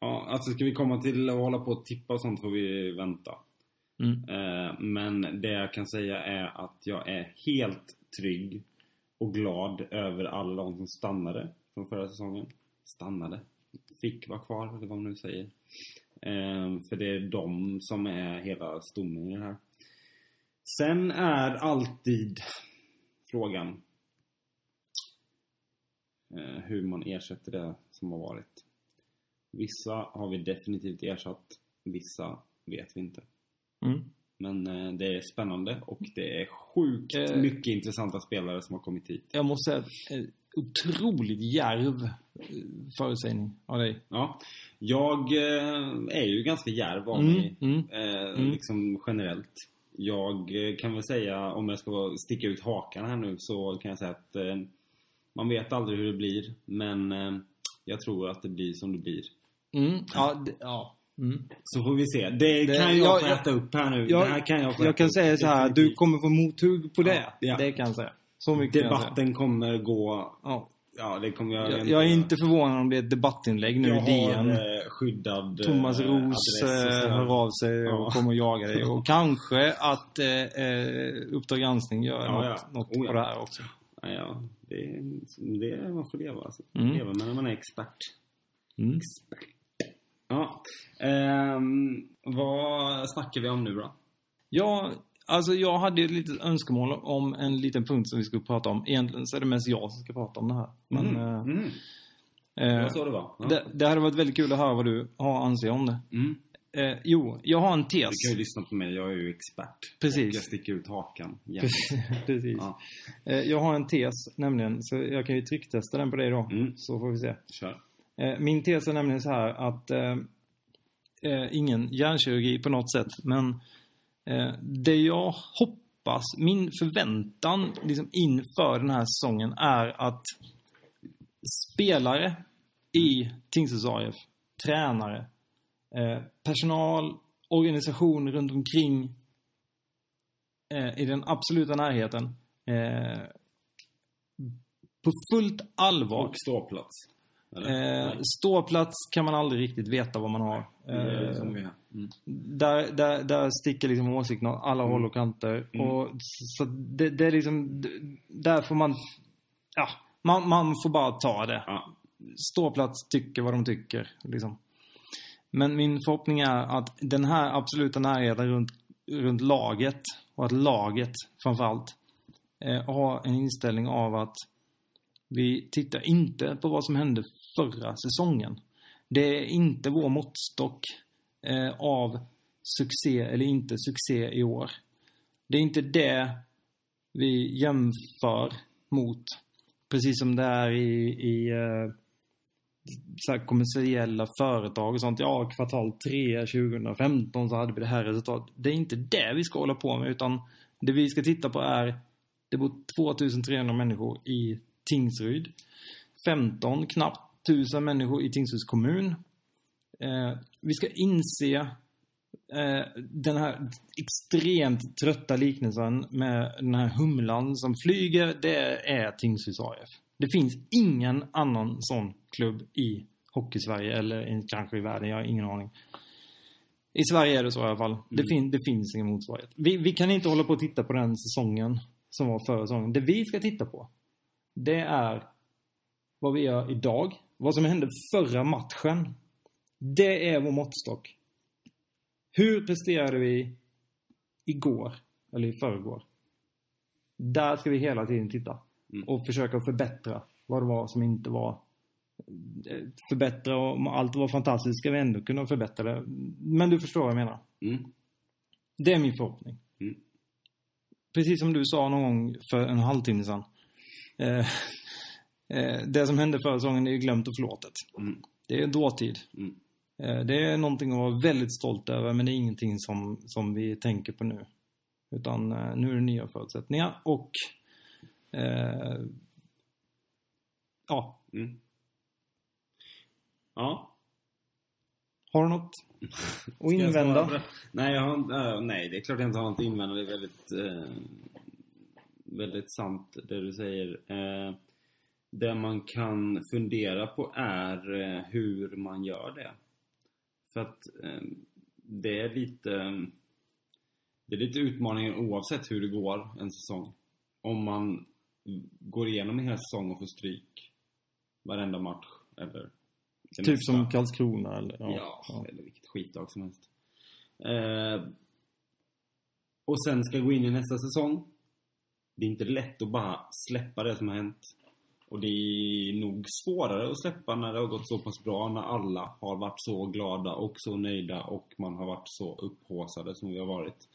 ja, alltså ska vi komma till att hålla på och tippa och sånt får vi vänta. Mm. Eh, men det jag kan säga är att jag är helt trygg och glad över alla de som stannade från förra säsongen. Stannade. Fick vara kvar, eller vad man nu säger. Eh, för det är de som är hela stommen i det här. Sen är alltid frågan eh, hur man ersätter det som har varit. Vissa har vi definitivt ersatt. Vissa vet vi inte. Mm. Men eh, det är spännande och det är sjukt Eh. mycket intressanta spelare som har kommit hit. Jag måste säga, eh, otroligt djärv eh, förutsägning av dig. Ja, jag eh, är ju ganska djärv av Mm, mig. mm, Eh, mm. Liksom generellt. Jag kan väl säga, om jag ska sticka ut hakan här nu, så kan jag säga att eh, man vet aldrig hur det blir. Men eh, jag tror att det blir som det blir. Mm. Ja, ja. Mm. Så får vi se. Det, Det- kan jag jag- jag- äta upp här nu. Jag, det här kan jag jag kan säga så här, du kommer få mothugg på det. Ja. Det kan jag säga. Så mycket jag. Debatten kommer gå... Ja. Ja, det kommer jag... Jag, jag är inte förvånad om det är ett debattinlägg nu Jag i DN. har eh, skyddad eh, Thomas Ros och eh, hör av sig och Ja. kommer och jagar dig. *laughs* Och kanske att eh, eh, Uppdrag granskning gör Ja, något, ja. något Oh, på det här också. Ja. Det, det är man får leva alltså. Mm. Leva med när man är expert. Mm. Ja. Ehm, vad snackar vi om nu då? Ja, Alltså jag hade ett litet önskemål om en liten punkt som vi skulle prata om. Egentligen så är det mest jag som ska prata om det här. Men Mm. eh, Mm. eh, så det var. Ja. det, det hade varit väldigt kul att höra vad du har anser om det. Mm. Eh, jo, jag har en tes. Du kan ju lyssna på mig, jag är ju expert. Precis. Och jag sticker ut hakan. *laughs* Precis. Ja. Eh, jag har en tes nämligen, så jag kan ju trycktesta den på dig då. Mm. Så får vi se. Kör. Eh, min tes är nämligen så här att eh, eh, ingen hjärnkirurgi på något sätt, men eh, det jag hoppas, min förväntan liksom inför den här säsongen är att spelare i Tingsryds AIF, tränare, eh, personal, organisation runt omkring eh, i den absoluta närheten eh, på fullt allvar Och ståplats. Eh, ståplats kan man aldrig riktigt veta vad man har. Eh. Mm. där, där, där sticker liksom åsikterna åt alla håll och kanter. Mm. Och så det, det är liksom, där får man, ja, man, man får bara ta det. Ja. Ståplats tycker vad de tycker. Liksom. Men min förhoppning är att den här absoluta närheten runt, runt laget och att laget framförallt eh, har en inställning av att vi tittar inte på vad som hände förra säsongen. Det är inte vår måttstock eh, av succé eller inte succé i år. Det är inte det vi jämför mot. Precis som det är i, i eh, så här kommersiella företag och sånt. Ja, kvartal 3 2015 så hade vi det här resultatet. Det är inte det vi ska hålla på med utan det vi ska titta på är det bor 2300 människor i Tingsryd. 15 knappt 1000 människor i Tingsryds kommun. Eh, vi ska inse eh, den här extremt trötta liknelsen med den här humlan som flyger. Det är Tingsryds AF. Det finns ingen annan sån klubb i Hockeysverige eller kanske i världen. Jag har ingen aning. I Sverige är det så i alla fall. Det, fin, det finns ingen motsvarighet. Vi, vi kan inte hålla på och titta på den säsongen som var förra säsongen. Det vi ska titta på, det är vad vi gör idag. Vad som hände förra matchen. Det är vår måttstock. Hur presterade vi igår? Eller i förrgår? Där ska vi hela tiden titta. Mm. Och försöka förbättra vad det var som inte var eh, förbättra och om allt var fantastiskt ska vi ändå kunna förbättra det. Men du förstår vad jag menar. Mm. Det är min förhoppning. Mm. Precis som du sa någon gång för en halvtimme sedan. Eh, eh, det som hände förra säsongen är ju glömt och förlåtet. Mm. Det är dåtid. Mm. Eh, det är någonting att vara väldigt stolt över men det är ingenting som, som vi tänker på nu. Utan eh, nu är det nya förutsättningar och eh, ja, Mm. Ja. har du något *laughs* att invända? Nej, jag har, äh, nej, det är klart jag inte har något att invända. Det är väldigt, eh, väldigt sant det du säger. Eh, det man kan fundera på är eh, hur man gör det. För att eh, det är lite det är lite utmaningen oavsett hur det går en säsong. Om man går igenom en hel säsong och får stryk varenda match eller Typ mesta. som Karlskrona eller? Ja, eller vilket skitlag som helst. Eh, och sen ska gå in i nästa säsong. Det är inte lätt att bara släppa det som har hänt. Och det är nog svårare att släppa när det har gått så pass bra, när alla har varit så glada och så nöjda och man har varit så upphaussade som vi har varit.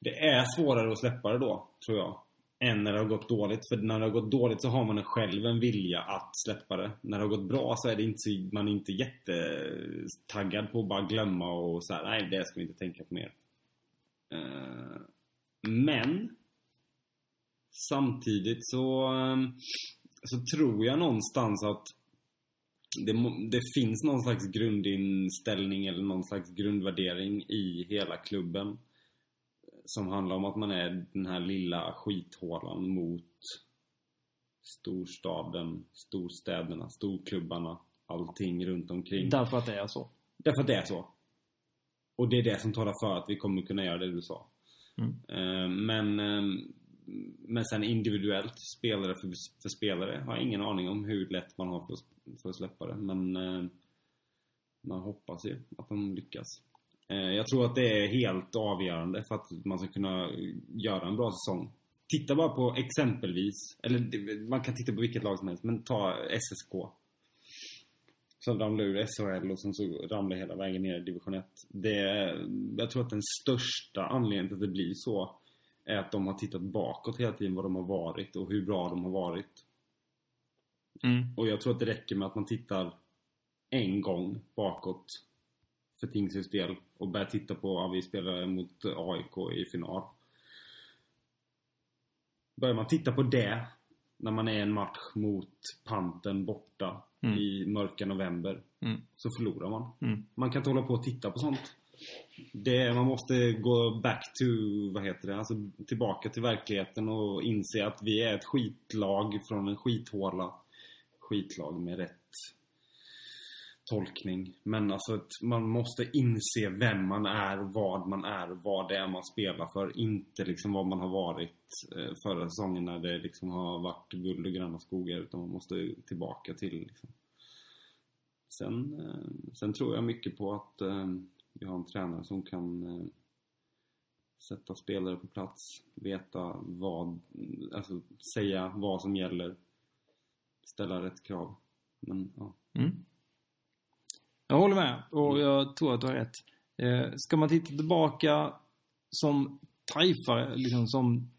Det är svårare att släppa det då, tror jag. Än när det har gått dåligt. För när det har gått dåligt så har man själv en vilja att släppa det. När det har gått bra så är det inte, så- man är inte jättetaggad på att bara glömma och så här, nej det ska vi inte tänka på mer. Eh, men samtidigt så, ehm, så tror jag någonstans att det, det finns någon slags grundinställning eller någon slags grundvärdering i hela klubben som handlar om att man är den här lilla skithålan mot storstaden, storstäderna, storklubbarna, allting runt omkring. Därför att det är så. Därför att det är så. Och det är det som talar för att vi kommer kunna göra det du sa. Mm. Eh, Men, eh, men sen individuellt, spelare för, för spelare, har jag ingen aning om hur lätt man har för, att- för att släppa det. Men eh, man hoppas ju att de lyckas. Eh, Jag tror att det är helt avgörande för att man ska kunna göra en bra säsong. Titta bara på exempelvis, eller man kan titta på vilket lag som helst, men ta SSK. Som ramlar ur SHL och sen så ramlar hela vägen ner i division 1. Det är, jag tror att den största anledningen till att det blir så är att de har tittat bakåt hela tiden vad de har varit och hur bra de har varit. Mm. Och jag tror att det räcker med att man tittar en gång bakåt för Tingsryds del och börjar titta på, ja, vi spelade mot AIK i final. Börjar man titta på det när man är en match mot Panten borta Mm. i mörka november Mm. så förlorar man. Mm. Man kan inte hålla på och titta på sånt. Det, man måste gå back to, vad heter det, alltså tillbaka till verkligheten och inse att vi är ett skitlag från en skithåla. Skitlag med rätt tolkning. Men alltså att man måste inse vem man är, vad man är, vad det är man spelar för. Inte liksom vad man har varit eh, förra säsongen när det liksom har varit guld och gröna skogar. Utan man måste tillbaka till liksom. Sen, eh, sen tror jag mycket på att eh, vi har en tränare som kan eh, sätta spelare på plats, veta vad, alltså säga vad som gäller, ställa rätt krav. Men ja. Mm. Jag håller med och jag tror att du har rätt. Eh, ska man titta tillbaka som tajfare, liksom som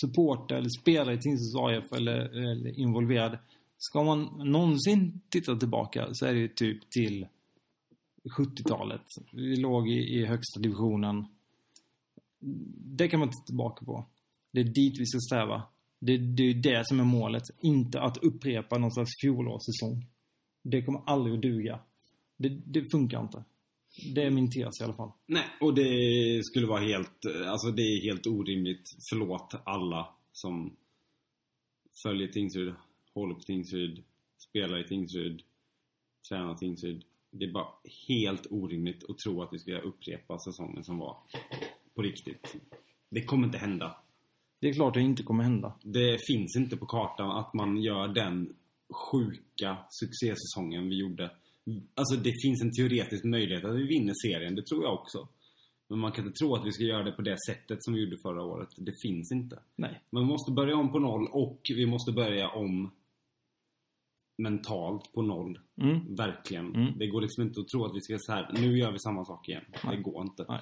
supporter eller spelare i Tingsryds AIF eller, eller involverad. Ska man någonsin titta tillbaka så är det ju typ till 70-talet. Vi låg i, i högsta divisionen. Det kan man titta tillbaka på. Det är dit vi ska sträva. Det, det är det som är målet. Inte att upprepa någon slags fjolårssäsong. Det kommer aldrig att duga. Det, det funkar inte. Det är min tes i alla fall. Nej, och det skulle vara helt, alltså det är helt orimligt. Förlåt alla som följer Tingsryd, håller på Tingsryd, spelar i Tingsryd, tränar Tingsryd. Det är bara helt orimligt att tro att vi ska upprepa säsongen som var. På riktigt. Det kommer inte hända. Det är klart det inte kommer hända. Det finns inte på kartan att man gör den sjuka succésäsongen vi gjorde. Alltså det finns en teoretisk möjlighet att vi vinner serien, det tror jag också. Men man kan inte tro att vi ska göra det på det sättet som vi gjorde förra året. Det finns inte. Nej. Men vi måste börja om på noll och vi måste börja om mentalt på noll. Mm. Verkligen. Mm. Det går liksom inte att tro att vi ska så här, nu gör vi samma sak igen. Nej. Det går inte. Nej.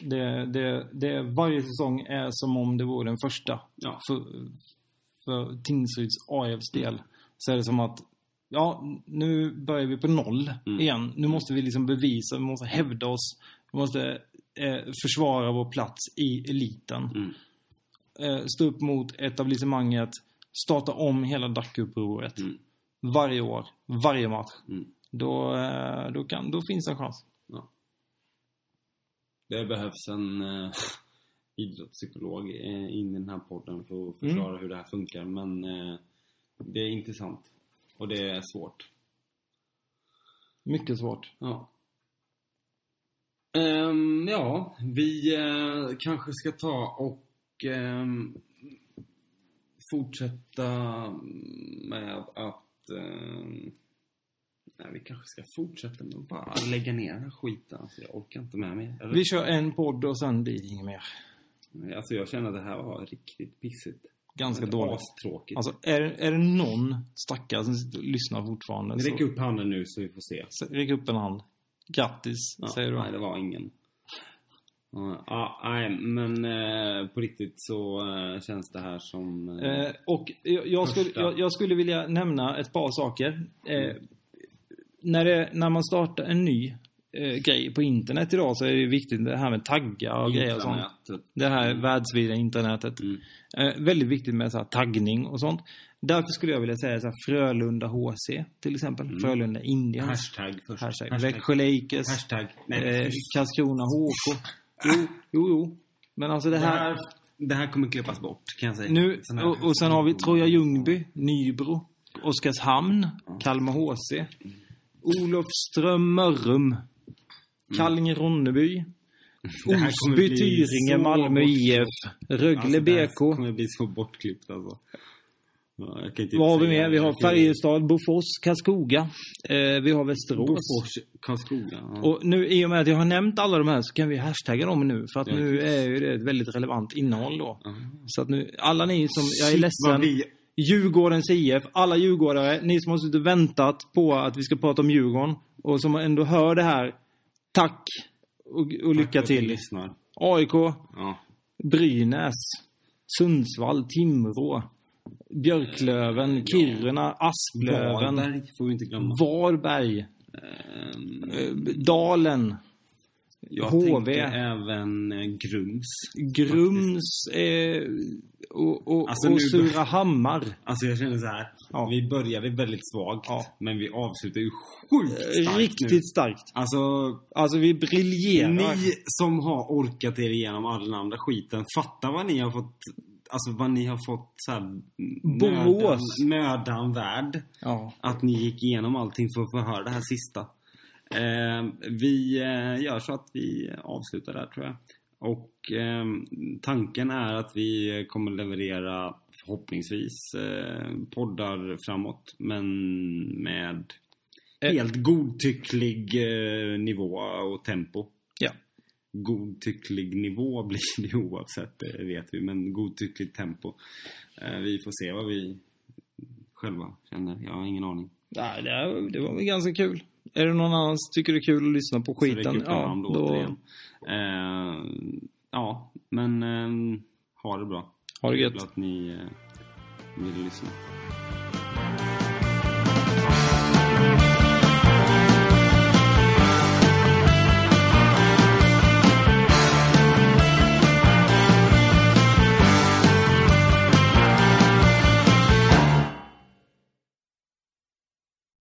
Det, det, det, varje säsong är som om det vore den första. Ja. För, för Tingsryds AIFs del så är det som att ja, nu börjar vi på noll Mm. igen. Nu måste vi liksom bevisa, vi måste hävda oss. Vi måste eh, försvara vår plats i eliten. Mm. Eh, stå upp mot etablissemanget. Starta om hela DAC-upproret. Mm. Varje år, varje match. Mm. Då, eh, då, kan, då finns en chans. Ja. Det behövs en eh, *laughs* idrottspsykolog eh, in i den här podden för att förklara hur det här funkar. Men eh, det är intressant. Och det är svårt. Mycket svårt. Ja. Ehm, ja, vi eh, kanske ska ta och ehm, fortsätta med att... ehm, nej, vi kanske ska fortsätta med att bara lägga ner den här skiten. Alltså, jag orkar inte med mer. Eller? Vi kör en podd och sen blir det inget mer. Alltså jag känner att det här var riktigt pissigt. Ganska dåligt. Astråkigt. Alltså, är, är det någon stackare som sitter och lyssnar fortfarande Räck så upp handen nu så vi får se. räck upp en hand. Grattis, Ja, säger du. Nej, det var ingen. Ja, nej, men eh, på riktigt så eh, känns det här som... Eh, Eh, och jag, jag, skulle, jag, jag skulle vilja nämna ett par saker. Eh, när, det, när man startar en ny eh, grej på internet idag så är det viktigt det här med taggar och grejer och sånt. Det här världsvida internetet. Mm. Väldigt viktigt med så taggning och sånt. Därför skulle jag vilja säga så Frölunda HC till exempel. Frölunda Indians. Hashtag först. Hashtag. Växjö Lakers. Hashtag. Nej, Eh, Karlskrona HK. Jo, jo, jo. Men alltså det det, här... här, det här kommer klippas bort kan jag säga. Nu, här- och, och sen har vi Troja Ljungby, Nybro, Oskarshamn, Kalmar HC, Olofström Mörrum, Det här kommer Osby, Tyringe, Malmö IF, Rögle Alltså, det här BK. kommer bli så bortklippt alltså. Ja, Vad har vi mer? Vi har Färjestad, Bofors, Karlskoga. Eh, vi har Västerås. Bofors, Karlskoga. Ja. Och nu i och med att jag har nämnt alla de här så kan vi hashtagga dem nu. För att Ja, nu är ju det ett väldigt relevant innehåll då. Så att nu, alla ni som, jag är Shit, ledsen. vi- Djurgårdens IF, alla djurgårdare, ni som har suttit och väntat på att vi ska prata om Djurgården och som ändå hör det här. Tack och, och Tack lycka ni till. AIK. Brynäs, Sundsvall, Timrå, Björklöven, Kiruna, Asplöven, Varberg får vi inte glömma. Varberg, eh, Dalen, jag HV. även eh, Grums. Grums eh, och, och, Alltså, och nu- Surahammar. Alltså jag känner så här. Ja. Vi började väldigt svagt. Ja. Men vi avslutar ju sjukt starkt nu. Riktigt starkt. Alltså, Alltså vi briljerar. ni som har orkat er igenom all den andra skiten. Fatta vad ni har fått Alltså vad ni har fått så här, mödan, mödan värd. Ja. Att ni gick igenom allting för att få höra det här sista. Eh, vi eh, gör så att vi avslutar där tror jag. Och eh, tanken är att vi kommer leverera förhoppningsvis eh, poddar framåt. Men med Eh. helt godtycklig eh, nivå och tempo. Godtycklig nivå *laughs* blir det oavsett, det vet vi. Men godtyckligt tempo. Eh, vi får se vad vi själva känner. Jag har ingen aning. Nej, det, det var väl ganska kul. Är det någon annan som tycker det är kul att lyssna på skiten? Ja, då, då. Eh, ja, men eh, ha det bra. ha det Kul gött. att ni eh, ville lyssna.